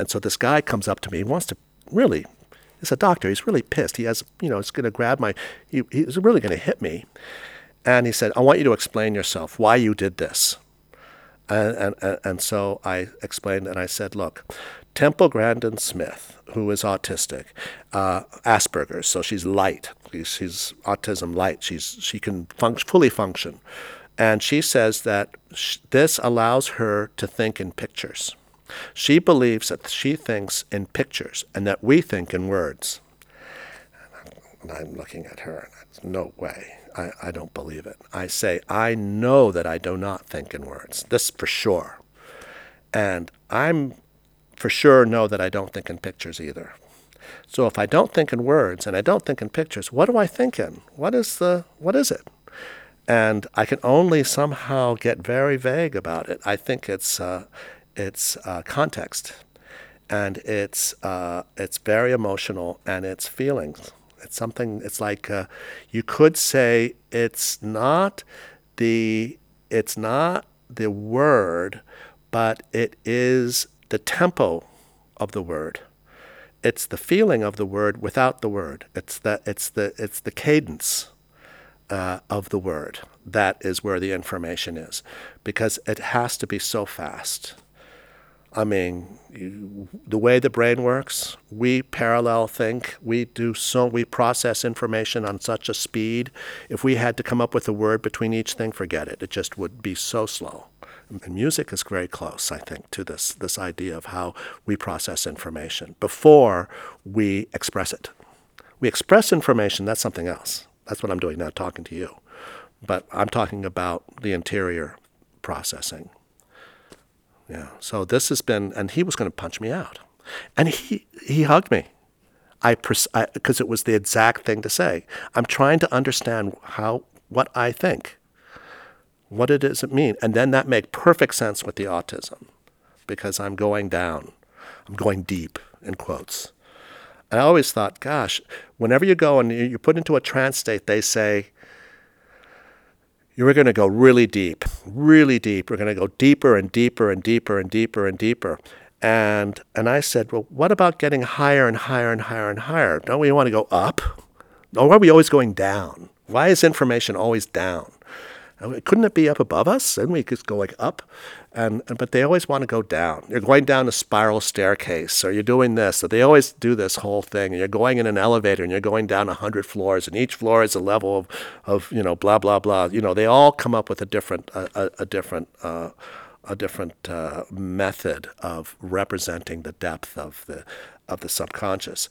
And so this guy comes up to me. He wants to really, he's a doctor. He's really pissed. He has, you know, he's going to grab my, he, he's really going to hit me. And he said, I want you to explain yourself, why you did this. And, and, and so I explained and I said, look, Temple Grandin Smith, who is autistic, uh, Asperger's, so she's light. She's, she's autism light. She's, she can func- fully function. And she says that sh- this allows her to think in pictures. She believes that she thinks in pictures and that we think in words. And I'm looking at her, and it's no way. I, I don't believe it. I say, I know that I do not think in words. This for sure. And I'm for sure know that I don't think in pictures either. So if I don't think in words and I don't think in pictures, what do I think in? What is the what is it? And I can only somehow get very vague about it. I think it's uh, it's uh, context, and it's uh, it's very emotional and it's feelings. It's something. It's like uh, you could say it's not the it's not the word, but it is the tempo of the word. It's the feeling of the word without the word. It's the it's the it's the cadence uh, of the word that is where the information is, because it has to be so fast. I mean, the way the brain works, we parallel think. We do so. We process information on such a speed. If we had to come up with a word between each thing, forget it. It just would be so slow. And music is very close, I think, to this this idea of how we process information before we express it. We express information. That's something else. That's what I'm doing now, talking to you. But I'm talking about the interior processing. Yeah. So this has been, and he was going to punch me out, and he he hugged me. I because it was the exact thing to say. I'm trying to understand how what I think. What does it mean? And then that make perfect sense with the autism, because I'm going down, I'm going deep in quotes. And I always thought, gosh, whenever you go and you're put into a trance state, they say you're going to go really deep, really deep. We're going to go deeper and deeper and deeper and deeper and deeper. And and I said, well, what about getting higher and higher and higher and higher? Don't we want to go up? Or are we always going down? Why is information always down? Couldn't it be up above us? And we could go like up, and, and but they always want to go down. You're going down a spiral staircase, or you're doing this. So they always do this whole thing. And you're going in an elevator, and you're going down hundred floors, and each floor is a level of, of you know blah blah blah. You know they all come up with a different a, a, a different. Uh, a different uh, method of representing the depth of the of the subconscious.